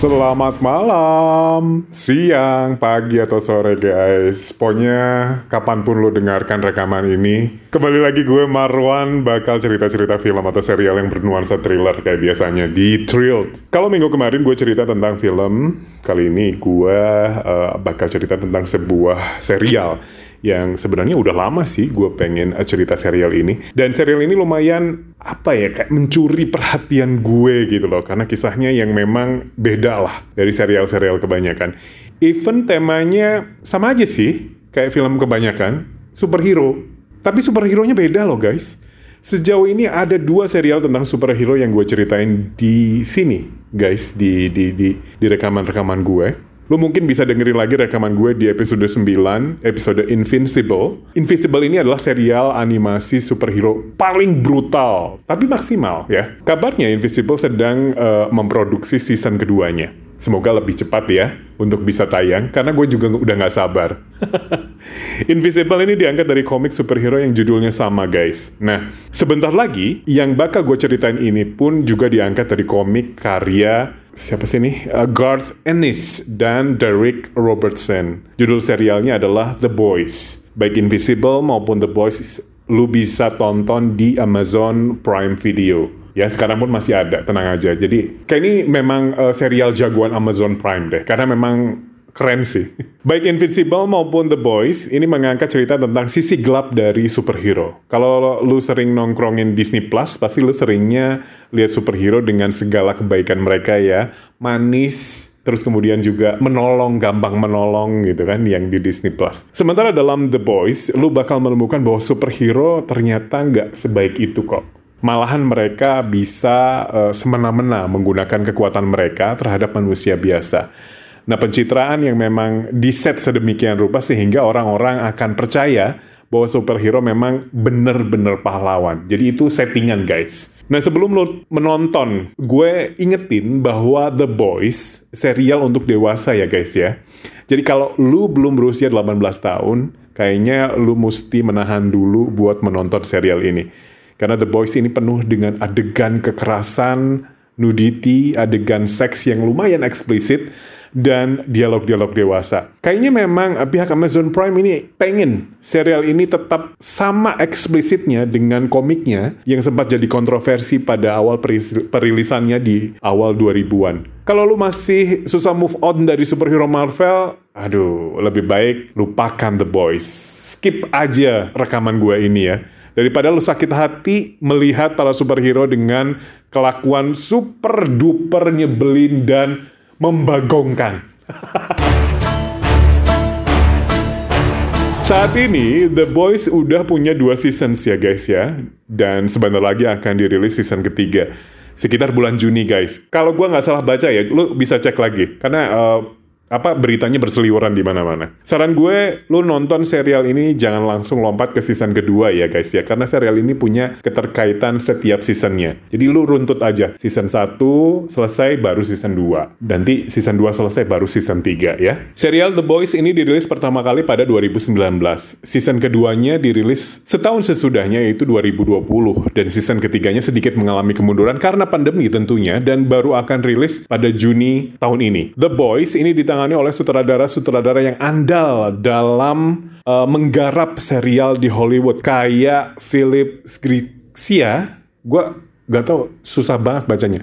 Selamat malam, siang, pagi, atau sore guys. Pokoknya kapan pun lo dengarkan rekaman ini Kembali lagi gue Marwan bakal cerita-cerita film atau serial yang bernuansa thriller kayak biasanya di Thrilled. Kalau minggu kemarin gue cerita tentang film Kali ini gue uh, bakal cerita tentang sebuah serial yang sebenarnya udah lama sih gue pengen uh, cerita serial ini. Dan serial ini lumayan apa ya kayak mencuri perhatian gue gitu loh. Karena kisahnya yang memang beda lah dari serial-serial kebanyakan. Even temanya sama aja sih kayak film kebanyakan superhero. Tapi superhero-nya beda loh guys. Sejauh ini ada dua serial tentang superhero yang gue ceritain di sini, guys, di di di, di rekaman-rekaman gue. Lo mungkin bisa dengerin lagi rekaman gue di episode 9, episode Invincible. Invincible ini adalah serial animasi superhero paling brutal, tapi maksimal ya. Kabarnya Invincible sedang uh, memproduksi season keduanya. Semoga lebih cepat ya untuk bisa tayang, karena gue juga udah gak sabar. Invisible ini diangkat dari komik superhero yang judulnya sama guys. Nah, sebentar lagi yang bakal gue ceritain ini pun juga diangkat dari komik karya siapa sih ini? Uh, Garth Ennis dan Derek Robertson. Judul serialnya adalah The Boys. Baik Invisible maupun The Boys lu bisa tonton di Amazon Prime Video. Ya sekarang pun masih ada, tenang aja. Jadi kayak ini memang uh, serial jagoan Amazon Prime deh, karena memang keren sih. Baik Invincible maupun The Boys, ini mengangkat cerita tentang sisi gelap dari superhero. Kalau lu sering nongkrongin Disney Plus, pasti lu seringnya lihat superhero dengan segala kebaikan mereka ya. Manis, terus kemudian juga menolong, gampang menolong gitu kan yang di Disney Plus. Sementara dalam The Boys, lu bakal menemukan bahwa superhero ternyata nggak sebaik itu kok. Malahan mereka bisa uh, semena-mena menggunakan kekuatan mereka terhadap manusia biasa. Nah, pencitraan yang memang diset sedemikian rupa sehingga orang-orang akan percaya bahwa superhero memang bener-bener pahlawan. Jadi itu settingan guys. Nah sebelum lo menonton, gue ingetin bahwa The Boys serial untuk dewasa ya guys ya. Jadi kalau lu belum berusia 18 tahun, kayaknya lu mesti menahan dulu buat menonton serial ini. Karena The Boys ini penuh dengan adegan kekerasan, nudity, adegan seks yang lumayan eksplisit, dan dialog-dialog dewasa. Kayaknya memang eh, pihak Amazon Prime ini pengen serial ini tetap sama eksplisitnya dengan komiknya yang sempat jadi kontroversi pada awal perilisannya di awal 2000-an. Kalau lu masih susah move on dari superhero Marvel, aduh, lebih baik lupakan The Boys. Skip aja rekaman gue ini ya daripada lu sakit hati melihat para superhero dengan kelakuan super duper nyebelin dan membagongkan. Saat ini The Boys udah punya dua seasons ya guys ya, dan sebentar lagi akan dirilis season ketiga sekitar bulan Juni guys. Kalau gua nggak salah baca ya, lu bisa cek lagi karena uh, apa beritanya berseliweran di mana-mana. Saran gue, lu nonton serial ini jangan langsung lompat ke season kedua ya guys ya, karena serial ini punya keterkaitan setiap seasonnya. Jadi lu runtut aja, season 1 selesai baru season 2. Nanti season 2 selesai baru season 3 ya. Serial The Boys ini dirilis pertama kali pada 2019. Season keduanya dirilis setahun sesudahnya yaitu 2020 dan season ketiganya sedikit mengalami kemunduran karena pandemi tentunya dan baru akan rilis pada Juni tahun ini. The Boys ini ditangani ditangani oleh sutradara-sutradara yang andal dalam uh, menggarap serial di Hollywood kayak Philip Zgrixia, gue gak tau susah banget bacanya.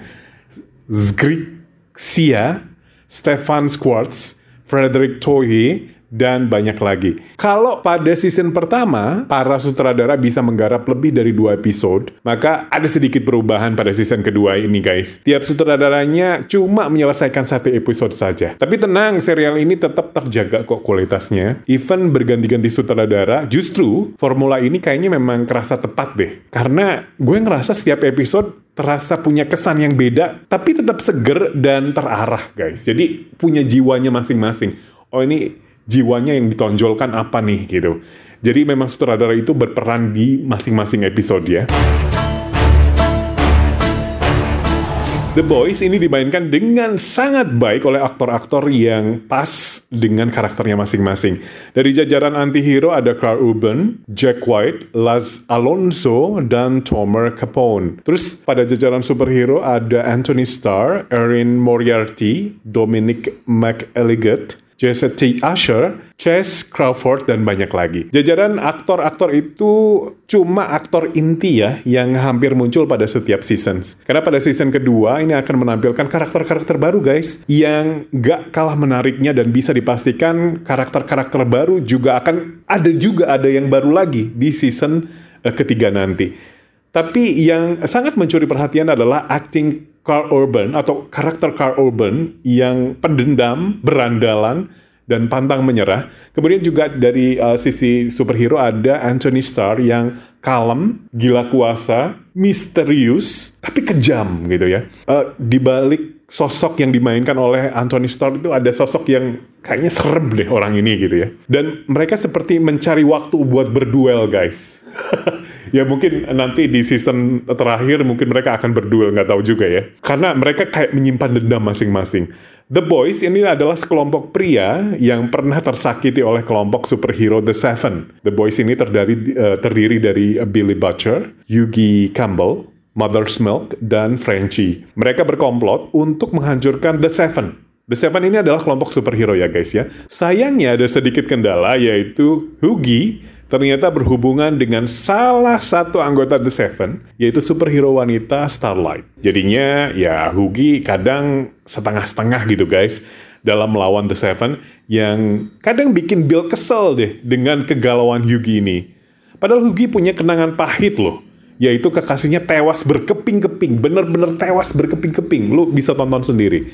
Zgrixia, Stefan Schwartz, Frederick Toye, dan banyak lagi. Kalau pada season pertama, para sutradara bisa menggarap lebih dari dua episode, maka ada sedikit perubahan pada season kedua ini guys. Tiap sutradaranya cuma menyelesaikan satu episode saja. Tapi tenang, serial ini tetap terjaga kok kualitasnya. Even berganti-ganti sutradara, justru formula ini kayaknya memang kerasa tepat deh. Karena gue ngerasa setiap episode terasa punya kesan yang beda, tapi tetap seger dan terarah guys. Jadi punya jiwanya masing-masing. Oh ini jiwanya yang ditonjolkan apa nih gitu. Jadi memang sutradara itu berperan di masing-masing episode ya. The Boys ini dimainkan dengan sangat baik oleh aktor-aktor yang pas dengan karakternya masing-masing. Dari jajaran anti-hero ada Carl Urban, Jack White, Laz Alonso, dan Tomer Capone. Terus pada jajaran superhero ada Anthony Starr, Erin Moriarty, Dominic McElligott, Jesse T. Usher, Chase Crawford, dan banyak lagi. Jajaran aktor-aktor itu cuma aktor inti ya yang hampir muncul pada setiap seasons. Karena pada season kedua ini akan menampilkan karakter-karakter baru guys yang gak kalah menariknya dan bisa dipastikan karakter-karakter baru juga akan ada juga ada yang baru lagi di season uh, ketiga nanti. Tapi yang sangat mencuri perhatian adalah acting Carl Urban atau karakter Carl Urban yang pendendam, berandalan, dan pantang menyerah. Kemudian juga dari uh, sisi superhero ada Anthony Starr yang kalem, gila kuasa, misterius, tapi kejam gitu ya. Uh, di balik sosok yang dimainkan oleh Anthony Starr itu ada sosok yang kayaknya serem deh orang ini gitu ya. Dan mereka seperti mencari waktu buat berduel guys. ya mungkin nanti di season terakhir mungkin mereka akan berduel nggak tahu juga ya karena mereka kayak menyimpan dendam masing-masing The Boys ini adalah sekelompok pria yang pernah tersakiti oleh kelompok superhero The Seven. The Boys ini terdiri, uh, terdiri dari Billy Butcher, Yugi Campbell, Mother's Milk, dan Frenchie. Mereka berkomplot untuk menghancurkan The Seven. The Seven ini adalah kelompok superhero ya guys ya. Sayangnya ada sedikit kendala yaitu Hugi ternyata berhubungan dengan salah satu anggota The Seven, yaitu superhero wanita Starlight. Jadinya ya Hugi kadang setengah-setengah gitu guys dalam melawan The Seven yang kadang bikin Bill kesel deh dengan kegalauan Hugi ini. Padahal Hugi punya kenangan pahit loh, yaitu kekasihnya tewas berkeping-keping, bener-bener tewas berkeping-keping. Lu bisa tonton sendiri.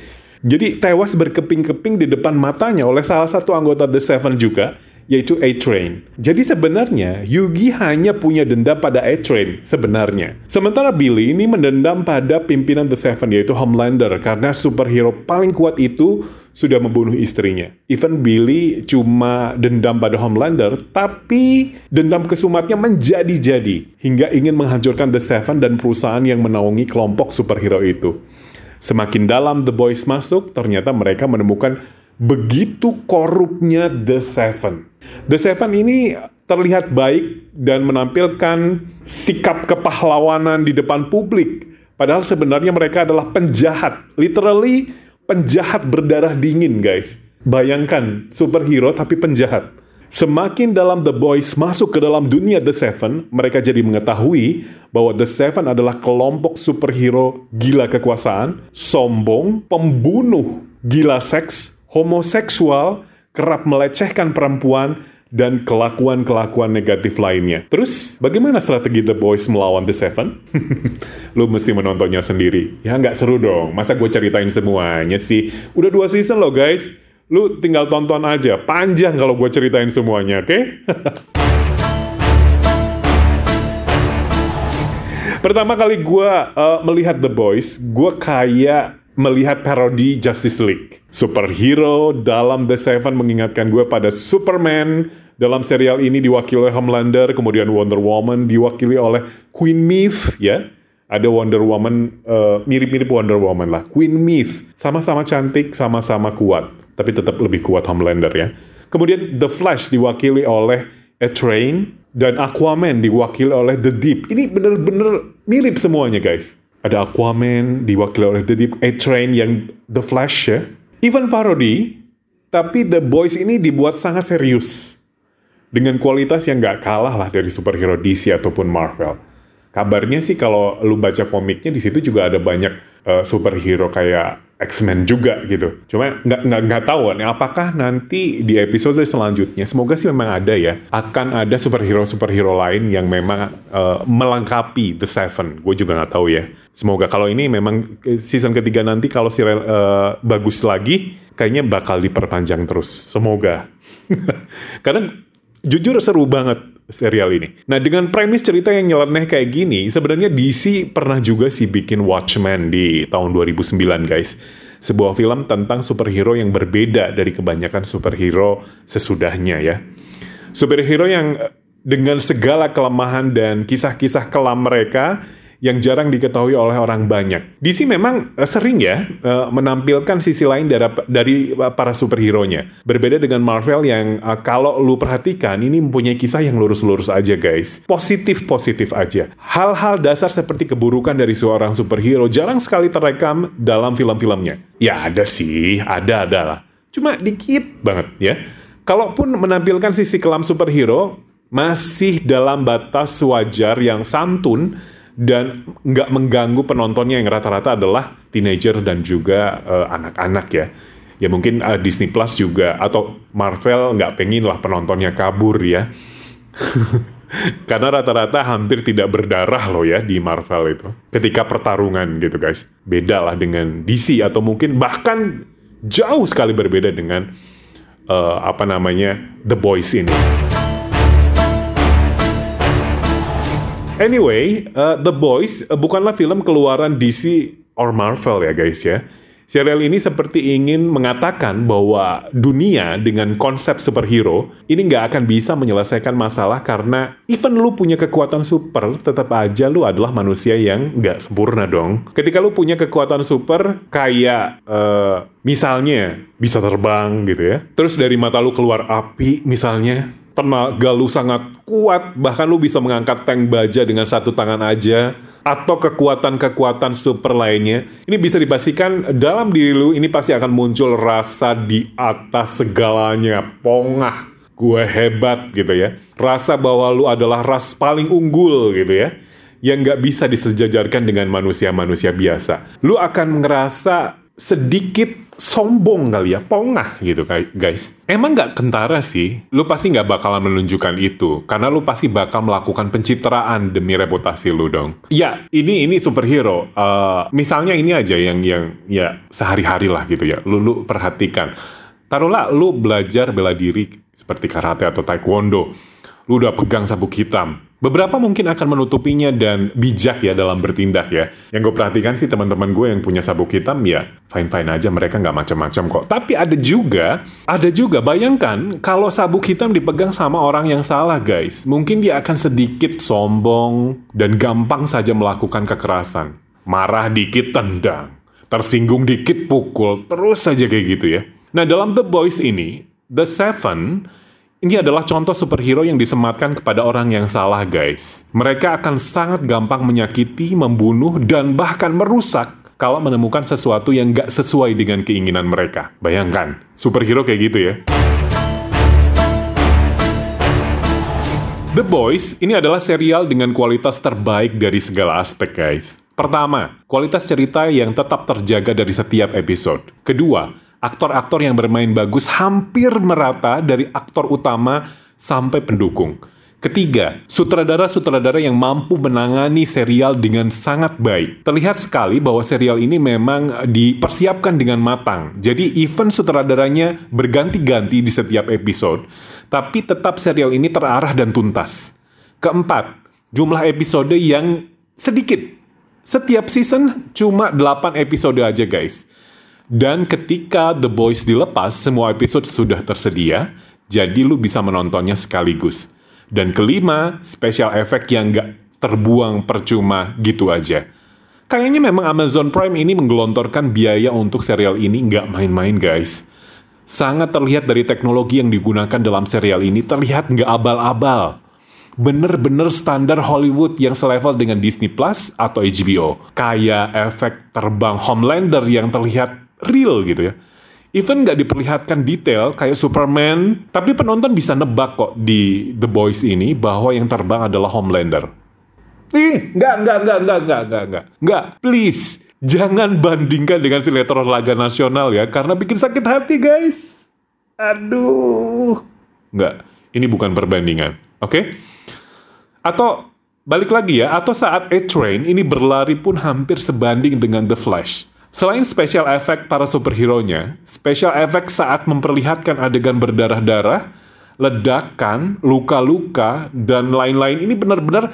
Jadi tewas berkeping-keping di depan matanya oleh salah satu anggota The Seven juga, yaitu A-Train. Jadi sebenarnya Yugi hanya punya dendam pada A-Train sebenarnya. Sementara Billy ini mendendam pada pimpinan The Seven yaitu Homelander karena superhero paling kuat itu sudah membunuh istrinya. Even Billy cuma dendam pada Homelander, tapi dendam kesumatnya menjadi-jadi hingga ingin menghancurkan The Seven dan perusahaan yang menaungi kelompok superhero itu. Semakin dalam The Boys masuk, ternyata mereka menemukan begitu korupnya The Seven. The Seven ini terlihat baik dan menampilkan sikap kepahlawanan di depan publik. Padahal sebenarnya mereka adalah penjahat. Literally penjahat berdarah dingin guys. Bayangkan superhero tapi penjahat. Semakin dalam The Boys masuk ke dalam dunia The Seven, mereka jadi mengetahui bahwa The Seven adalah kelompok superhero gila kekuasaan, sombong, pembunuh, gila seks, homoseksual, kerap melecehkan perempuan, dan kelakuan-kelakuan negatif lainnya. Terus, bagaimana strategi The Boys melawan The Seven? Lu mesti menontonnya sendiri. Ya nggak seru dong, masa gue ceritain semuanya sih? Udah dua season loh guys. Lu tinggal tonton aja, panjang kalau gue ceritain semuanya, oke? Okay? Pertama kali gue uh, melihat The Boys, gue kayak melihat parodi Justice League. Superhero dalam The Seven mengingatkan gue pada Superman. Dalam serial ini diwakili oleh Homelander, kemudian Wonder Woman diwakili oleh Queen Myth, ya. Ada Wonder Woman, uh, mirip-mirip Wonder Woman lah. Queen Myth, sama-sama cantik, sama-sama kuat. Tapi tetap lebih kuat Homelander ya. Kemudian The Flash diwakili oleh A Train, dan Aquaman diwakili oleh The Deep. Ini bener-bener mirip semuanya guys ada Aquaman diwakili oleh The Deep, A-Train yang The Flash ya. Even parody, tapi The Boys ini dibuat sangat serius. Dengan kualitas yang gak kalah lah dari superhero DC ataupun Marvel. Kabarnya sih kalau lu baca komiknya di situ juga ada banyak uh, superhero kayak X-Men juga gitu. Cuma nggak nggak nggak tahu nih apakah nanti di episode selanjutnya semoga sih memang ada ya akan ada superhero superhero lain yang memang uh, melengkapi The Seven. Gue juga nggak tahu ya. Semoga kalau ini memang season ketiga nanti kalau si uh, bagus lagi kayaknya bakal diperpanjang terus. Semoga. Karena jujur seru banget serial ini. Nah dengan premis cerita yang nyeleneh kayak gini, sebenarnya DC pernah juga sih bikin Watchmen di tahun 2009 guys. Sebuah film tentang superhero yang berbeda dari kebanyakan superhero sesudahnya ya. Superhero yang dengan segala kelemahan dan kisah-kisah kelam mereka yang jarang diketahui oleh orang banyak. DC memang uh, sering ya uh, menampilkan sisi lain dari, dari para superhero-nya. Berbeda dengan Marvel yang kalau lu perhatikan ini mempunyai kisah yang lurus-lurus aja guys. Positif-positif aja. Hal-hal dasar seperti keburukan dari seorang superhero jarang sekali terekam dalam film-filmnya. Ya ada sih, ada-ada lah. Cuma dikit banget ya. Kalaupun menampilkan sisi kelam superhero, masih dalam batas wajar yang santun dan nggak mengganggu penontonnya yang rata-rata adalah teenager dan juga uh, anak-anak ya. Ya mungkin uh, Disney Plus juga atau Marvel nggak pengen lah penontonnya kabur ya. Karena rata-rata hampir tidak berdarah loh ya di Marvel itu. Ketika pertarungan gitu guys. Beda lah dengan DC atau mungkin bahkan jauh sekali berbeda dengan uh, apa namanya The Boys ini. Anyway, uh, The Boys uh, bukanlah film keluaran DC or Marvel ya guys ya. Serial ini seperti ingin mengatakan bahwa dunia dengan konsep superhero ini nggak akan bisa menyelesaikan masalah karena even lu punya kekuatan super, tetap aja lu adalah manusia yang nggak sempurna dong. Ketika lu punya kekuatan super kayak uh, misalnya bisa terbang gitu ya, terus dari mata lu keluar api misalnya, tenaga lu sangat kuat, bahkan lu bisa mengangkat tank baja dengan satu tangan aja, atau kekuatan-kekuatan super lainnya, ini bisa dipastikan dalam diri lu ini pasti akan muncul rasa di atas segalanya, pongah, gue hebat gitu ya. Rasa bahwa lu adalah ras paling unggul gitu ya. Yang nggak bisa disejajarkan dengan manusia-manusia biasa. Lu akan ngerasa sedikit sombong kali ya, pongah gitu guys. Emang nggak kentara sih, lu pasti nggak bakalan menunjukkan itu, karena lu pasti bakal melakukan pencitraan demi reputasi lu dong. Ya, ini ini superhero. Uh, misalnya ini aja yang yang ya sehari-hari lah gitu ya, lu lu perhatikan. Taruhlah lu belajar bela diri seperti karate atau taekwondo, lu udah pegang sabuk hitam, Beberapa mungkin akan menutupinya dan bijak ya dalam bertindak ya. Yang gue perhatikan sih teman-teman gue yang punya sabuk hitam ya fine-fine aja mereka nggak macam-macam kok. Tapi ada juga, ada juga bayangkan kalau sabuk hitam dipegang sama orang yang salah guys. Mungkin dia akan sedikit sombong dan gampang saja melakukan kekerasan. Marah dikit tendang, tersinggung dikit pukul, terus saja kayak gitu ya. Nah dalam The Boys ini, The Seven ini adalah contoh superhero yang disematkan kepada orang yang salah, guys. Mereka akan sangat gampang menyakiti, membunuh, dan bahkan merusak kalau menemukan sesuatu yang gak sesuai dengan keinginan mereka. Bayangkan, superhero kayak gitu ya. The Boys ini adalah serial dengan kualitas terbaik dari segala aspek, guys. Pertama, kualitas cerita yang tetap terjaga dari setiap episode. Kedua, aktor-aktor yang bermain bagus hampir merata dari aktor utama sampai pendukung. Ketiga, sutradara-sutradara yang mampu menangani serial dengan sangat baik. Terlihat sekali bahwa serial ini memang dipersiapkan dengan matang. Jadi event sutradaranya berganti-ganti di setiap episode, tapi tetap serial ini terarah dan tuntas. Keempat, jumlah episode yang sedikit. Setiap season cuma 8 episode aja guys. Dan ketika The Boys dilepas, semua episode sudah tersedia, jadi lu bisa menontonnya sekaligus. Dan kelima, special effect yang gak terbuang percuma gitu aja. Kayaknya memang Amazon Prime ini menggelontorkan biaya untuk serial ini nggak main-main guys. Sangat terlihat dari teknologi yang digunakan dalam serial ini terlihat nggak abal-abal. Bener-bener standar Hollywood yang selevel dengan Disney Plus atau HBO. Kayak efek terbang Homelander yang terlihat real gitu ya. Even nggak diperlihatkan detail kayak Superman, tapi penonton bisa nebak kok di The Boys ini bahwa yang terbang adalah Homelander. Ih, nggak, nggak, nggak, nggak, nggak, nggak, nggak, nggak. Please, jangan bandingkan dengan sinetron laga nasional ya, karena bikin sakit hati guys. Aduh, nggak. Ini bukan perbandingan, oke? Okay? Atau balik lagi ya, atau saat A-Train ini berlari pun hampir sebanding dengan The Flash. Selain special effect para superhero-nya, special effect saat memperlihatkan adegan berdarah-darah, ledakan, luka-luka, dan lain-lain ini benar-benar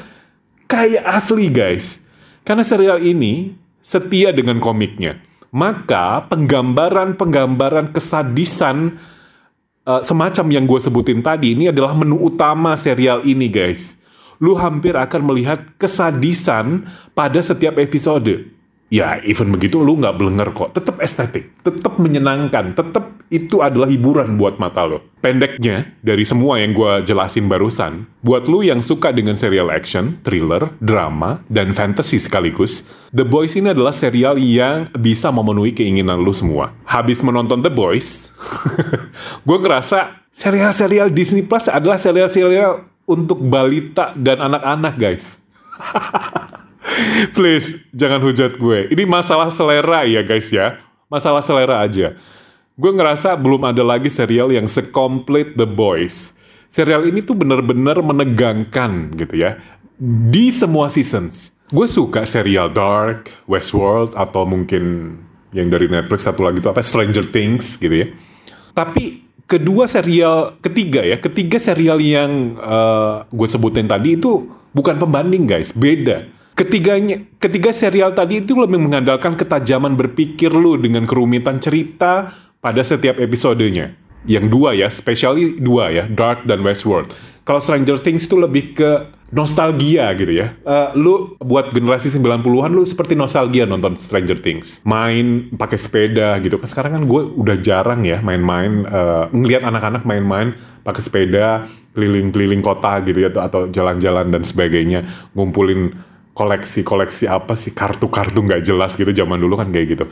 kayak asli guys. Karena serial ini setia dengan komiknya. Maka penggambaran-penggambaran kesadisan uh, semacam yang gue sebutin tadi ini adalah menu utama serial ini guys. lu hampir akan melihat kesadisan pada setiap episode. Ya, even begitu lu nggak belenger kok. Tetap estetik, tetap menyenangkan, tetap itu adalah hiburan buat mata lo. Pendeknya, dari semua yang gue jelasin barusan, buat lu yang suka dengan serial action, thriller, drama, dan fantasy sekaligus, The Boys ini adalah serial yang bisa memenuhi keinginan lu semua. Habis menonton The Boys, gue ngerasa serial-serial Disney Plus adalah serial-serial untuk balita dan anak-anak, guys. Please, jangan hujat gue. Ini masalah selera ya guys ya. Masalah selera aja. Gue ngerasa belum ada lagi serial yang sekomplit The Boys. Serial ini tuh bener-bener menegangkan gitu ya. Di semua seasons. Gue suka serial Dark, Westworld, atau mungkin yang dari Netflix satu lagi tuh apa Stranger Things gitu ya. Tapi kedua serial ketiga ya, ketiga serial yang uh, gue sebutin tadi itu bukan pembanding guys, beda Ketiganya, ketiga serial tadi itu lebih mengandalkan ketajaman berpikir lu dengan kerumitan cerita pada setiap episodenya. Yang dua ya, spesialnya dua ya, Dark dan Westworld. Kalau Stranger Things itu lebih ke nostalgia gitu ya. Uh, lu buat generasi 90-an lu seperti nostalgia nonton Stranger Things. Main pakai sepeda gitu. Kan sekarang kan gue udah jarang ya main-main uh, ngelihat anak-anak main-main pakai sepeda keliling-keliling kota gitu ya atau jalan-jalan dan sebagainya, ngumpulin koleksi-koleksi apa sih kartu-kartu nggak jelas gitu zaman dulu kan kayak gitu.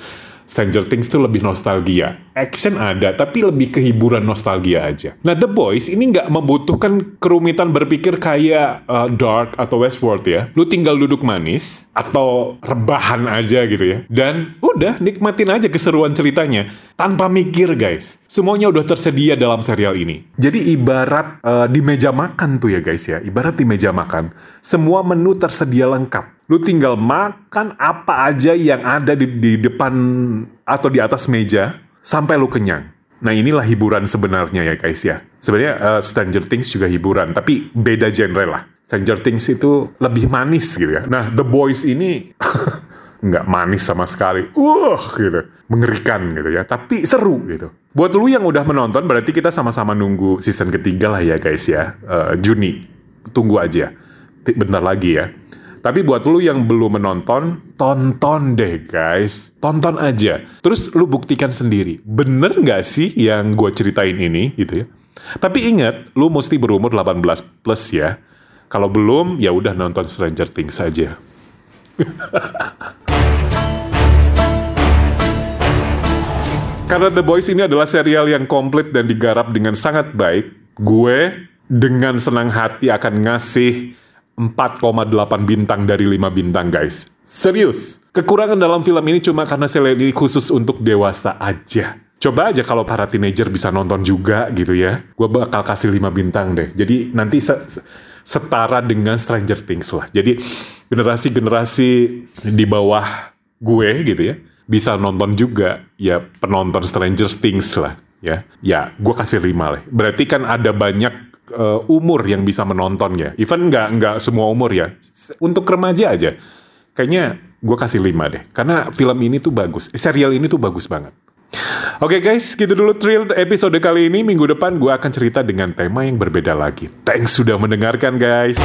Stranger Things tuh lebih nostalgia. Action ada, tapi lebih kehiburan nostalgia aja. Nah, The Boys ini nggak membutuhkan kerumitan berpikir kayak uh, Dark atau Westworld ya. Lu tinggal duduk manis atau rebahan aja gitu ya. Dan udah nikmatin aja keseruan ceritanya tanpa mikir guys. Semuanya udah tersedia dalam serial ini. Jadi ibarat uh, di meja makan tuh ya guys ya. Ibarat di meja makan. Semua menu tersedia lengkap Lu tinggal makan apa aja yang ada di, di depan atau di atas meja sampai lu kenyang. Nah inilah hiburan sebenarnya ya guys ya. Sebenarnya uh, Stranger Things juga hiburan, tapi beda genre lah. Stranger Things itu lebih manis gitu ya. Nah The Boys ini nggak manis sama sekali. Wah gitu. Mengerikan gitu ya. Tapi seru gitu. Buat lu yang udah menonton berarti kita sama-sama nunggu season ketiga lah ya guys ya. Uh, Juni. Tunggu aja. Bentar lagi ya. Tapi buat lu yang belum menonton, tonton deh guys. Tonton aja. Terus lu buktikan sendiri. Bener nggak sih yang gue ceritain ini gitu ya. Tapi ingat, lu mesti berumur 18 plus ya. Kalau belum, ya udah nonton Stranger Things saja. Karena The Boys ini adalah serial yang komplit dan digarap dengan sangat baik, gue dengan senang hati akan ngasih 4,8 bintang dari 5 bintang guys. Serius. Kekurangan dalam film ini cuma karena serial ini khusus untuk dewasa aja. Coba aja kalau para teenager bisa nonton juga gitu ya. Gue bakal kasih 5 bintang deh. Jadi nanti se setara dengan Stranger Things lah. Jadi generasi-generasi di bawah gue gitu ya bisa nonton juga ya penonton Stranger Things lah ya. Ya, gue kasih 5 lah. Berarti kan ada banyak uh, umur yang bisa menonton ya. Even nggak nggak semua umur ya. Untuk remaja aja. Kayaknya gue kasih 5 deh. Karena film ini tuh bagus. Serial ini tuh bagus banget. Oke okay guys, gitu dulu thrill episode kali ini. Minggu depan gue akan cerita dengan tema yang berbeda lagi. Thanks sudah mendengarkan guys.